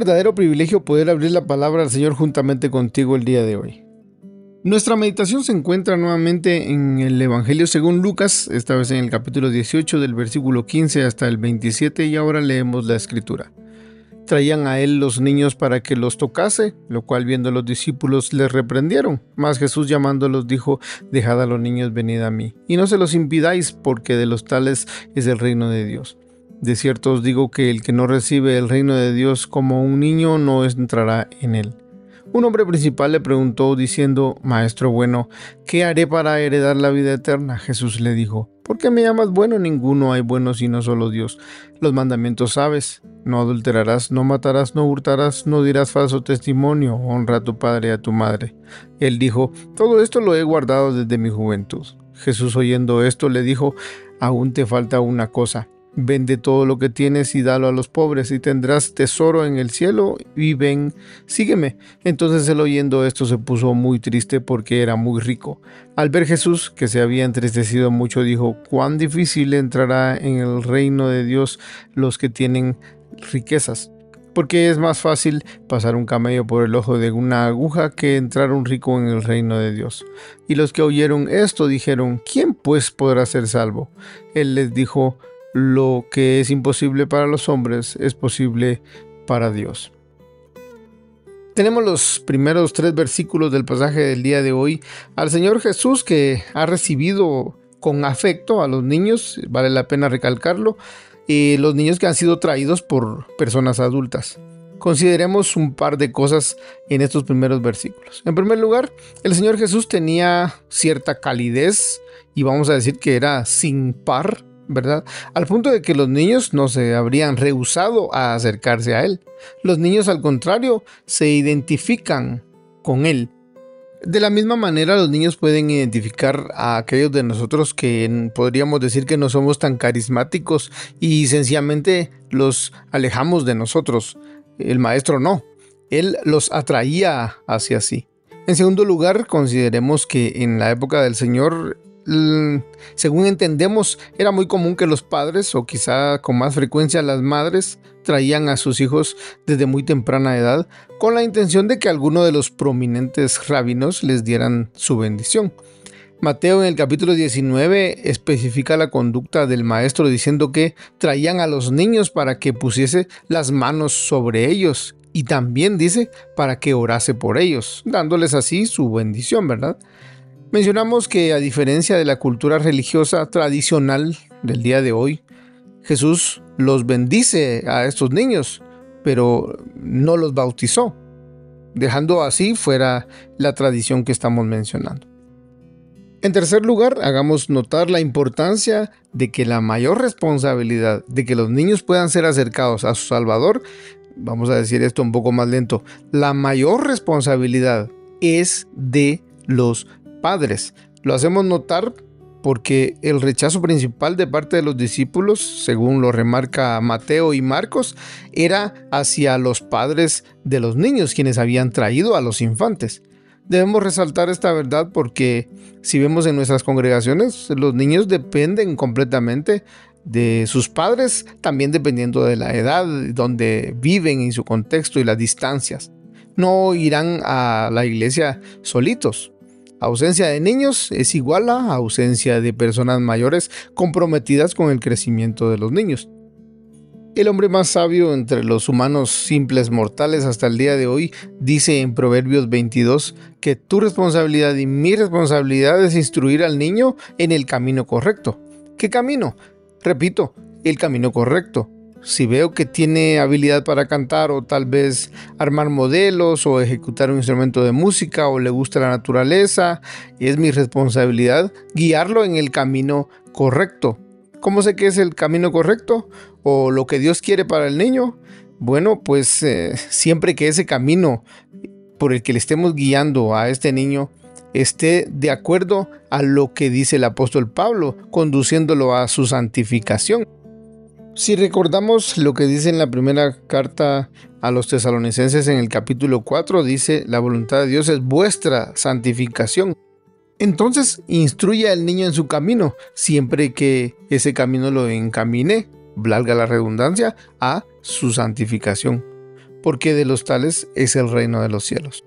Verdadero privilegio poder abrir la palabra al Señor juntamente contigo el día de hoy. Nuestra meditación se encuentra nuevamente en el Evangelio según Lucas, esta vez en el capítulo 18 del versículo 15 hasta el 27 y ahora leemos la escritura. Traían a él los niños para que los tocase, lo cual viendo los discípulos les reprendieron. Mas Jesús llamándolos dijo, Dejad a los niños venid a mí, y no se los impidáis, porque de los tales es el reino de Dios. De cierto os digo que el que no recibe el reino de Dios como un niño no entrará en él. Un hombre principal le preguntó diciendo, Maestro bueno, ¿qué haré para heredar la vida eterna? Jesús le dijo, ¿por qué me llamas bueno? Ninguno hay bueno sino solo Dios. Los mandamientos sabes, no adulterarás, no matarás, no hurtarás, no dirás falso testimonio, honra a tu padre y a tu madre. Él dijo, todo esto lo he guardado desde mi juventud. Jesús oyendo esto le dijo, aún te falta una cosa Vende todo lo que tienes y dalo a los pobres y tendrás tesoro en el cielo y ven, sígueme. Entonces él oyendo esto se puso muy triste porque era muy rico. Al ver Jesús, que se había entristecido mucho, dijo, cuán difícil entrará en el reino de Dios los que tienen riquezas. Porque es más fácil pasar un camello por el ojo de una aguja que entrar un rico en el reino de Dios. Y los que oyeron esto dijeron, ¿quién pues podrá ser salvo? Él les dijo, lo que es imposible para los hombres es posible para Dios. Tenemos los primeros tres versículos del pasaje del día de hoy al Señor Jesús que ha recibido con afecto a los niños, vale la pena recalcarlo, y los niños que han sido traídos por personas adultas. Consideremos un par de cosas en estos primeros versículos. En primer lugar, el Señor Jesús tenía cierta calidez y vamos a decir que era sin par ¿verdad? Al punto de que los niños no se habrían rehusado a acercarse a él. Los niños, al contrario, se identifican con él. De la misma manera, los niños pueden identificar a aquellos de nosotros que podríamos decir que no somos tan carismáticos y sencillamente los alejamos de nosotros. El maestro no, él los atraía hacia sí. En segundo lugar, consideremos que en la época del Señor según entendemos, era muy común que los padres, o quizá con más frecuencia las madres, traían a sus hijos desde muy temprana edad con la intención de que alguno de los prominentes rabinos les dieran su bendición. Mateo en el capítulo 19 especifica la conducta del maestro diciendo que traían a los niños para que pusiese las manos sobre ellos y también dice para que orase por ellos, dándoles así su bendición, ¿verdad? Mencionamos que a diferencia de la cultura religiosa tradicional del día de hoy, Jesús los bendice a estos niños, pero no los bautizó, dejando así fuera la tradición que estamos mencionando. En tercer lugar, hagamos notar la importancia de que la mayor responsabilidad de que los niños puedan ser acercados a su Salvador, vamos a decir esto un poco más lento, la mayor responsabilidad es de los padres. Lo hacemos notar porque el rechazo principal de parte de los discípulos, según lo remarca Mateo y Marcos, era hacia los padres de los niños quienes habían traído a los infantes. Debemos resaltar esta verdad porque si vemos en nuestras congregaciones, los niños dependen completamente de sus padres, también dependiendo de la edad, donde viven y su contexto y las distancias. No irán a la iglesia solitos, Ausencia de niños es igual a ausencia de personas mayores comprometidas con el crecimiento de los niños. El hombre más sabio entre los humanos simples mortales hasta el día de hoy dice en Proverbios 22 que tu responsabilidad y mi responsabilidad es instruir al niño en el camino correcto. ¿Qué camino? Repito, el camino correcto si veo que tiene habilidad para cantar o tal vez armar modelos o ejecutar un instrumento de música o le gusta la naturaleza, es mi responsabilidad guiarlo en el camino correcto. ¿Cómo sé que es el camino correcto? o lo que Dios quiere para el niño, bueno, pues eh, siempre que ese camino por el que le estemos guiando a este niño esté de acuerdo a lo que dice el apóstol Pablo, conduciéndolo a su santificación. Si recordamos lo que dice en la primera carta a los tesalonicenses en el capítulo 4, dice, la voluntad de Dios es vuestra santificación. Entonces instruye al niño en su camino, siempre que ese camino lo encamine, valga la redundancia, a su santificación, porque de los tales es el reino de los cielos.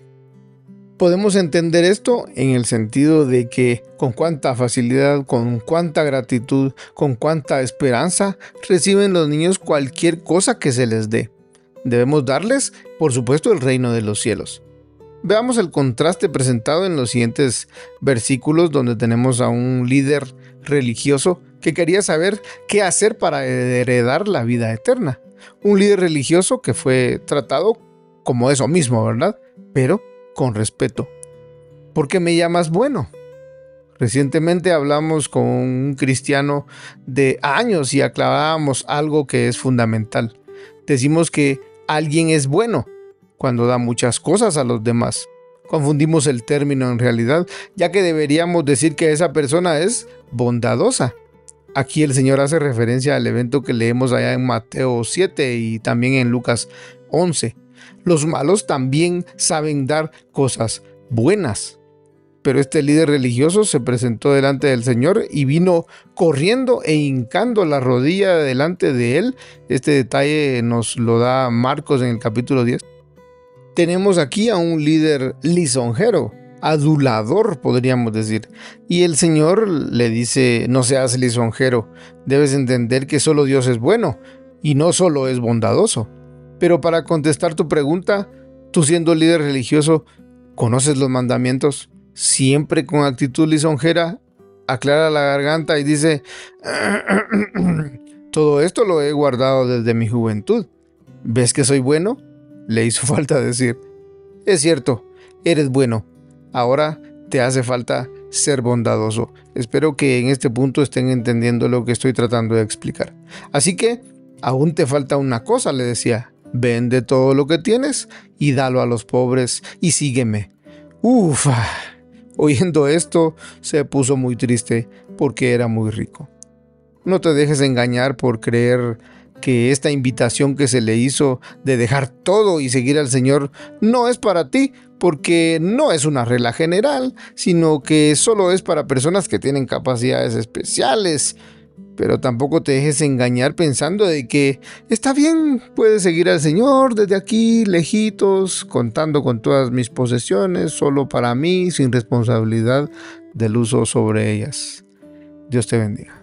Podemos entender esto en el sentido de que con cuánta facilidad, con cuánta gratitud, con cuánta esperanza reciben los niños cualquier cosa que se les dé. Debemos darles, por supuesto, el reino de los cielos. Veamos el contraste presentado en los siguientes versículos donde tenemos a un líder religioso que quería saber qué hacer para heredar la vida eterna. Un líder religioso que fue tratado como eso mismo, ¿verdad? Pero con respeto. ¿Por qué me llamas bueno? Recientemente hablamos con un cristiano de años y aclarábamos algo que es fundamental. Decimos que alguien es bueno cuando da muchas cosas a los demás. Confundimos el término en realidad, ya que deberíamos decir que esa persona es bondadosa. Aquí el Señor hace referencia al evento que leemos allá en Mateo 7 y también en Lucas 11. Los malos también saben dar cosas buenas. Pero este líder religioso se presentó delante del Señor y vino corriendo e hincando la rodilla delante de él. Este detalle nos lo da Marcos en el capítulo 10 tenemos aquí a un líder lisonjero, adulador, podríamos decir. Y el Señor le dice, no seas lisonjero, debes entender que solo Dios es bueno y no solo es bondadoso. Pero para contestar tu pregunta, tú siendo líder religioso, ¿conoces los mandamientos? Siempre con actitud lisonjera, aclara la garganta y dice, todo esto lo he guardado desde mi juventud. ¿Ves que soy bueno? le hizo falta decir, es cierto, eres bueno, ahora te hace falta ser bondadoso. Espero que en este punto estén entendiendo lo que estoy tratando de explicar. Así que, aún te falta una cosa, le decía, vende todo lo que tienes y dalo a los pobres y sígueme. Ufa. Oyendo esto, se puso muy triste porque era muy rico. No te dejes engañar por creer que esta invitación que se le hizo de dejar todo y seguir al Señor no es para ti, porque no es una regla general, sino que solo es para personas que tienen capacidades especiales. Pero tampoco te dejes engañar pensando de que está bien, puedes seguir al Señor desde aquí, lejitos, contando con todas mis posesiones, solo para mí, sin responsabilidad del uso sobre ellas. Dios te bendiga.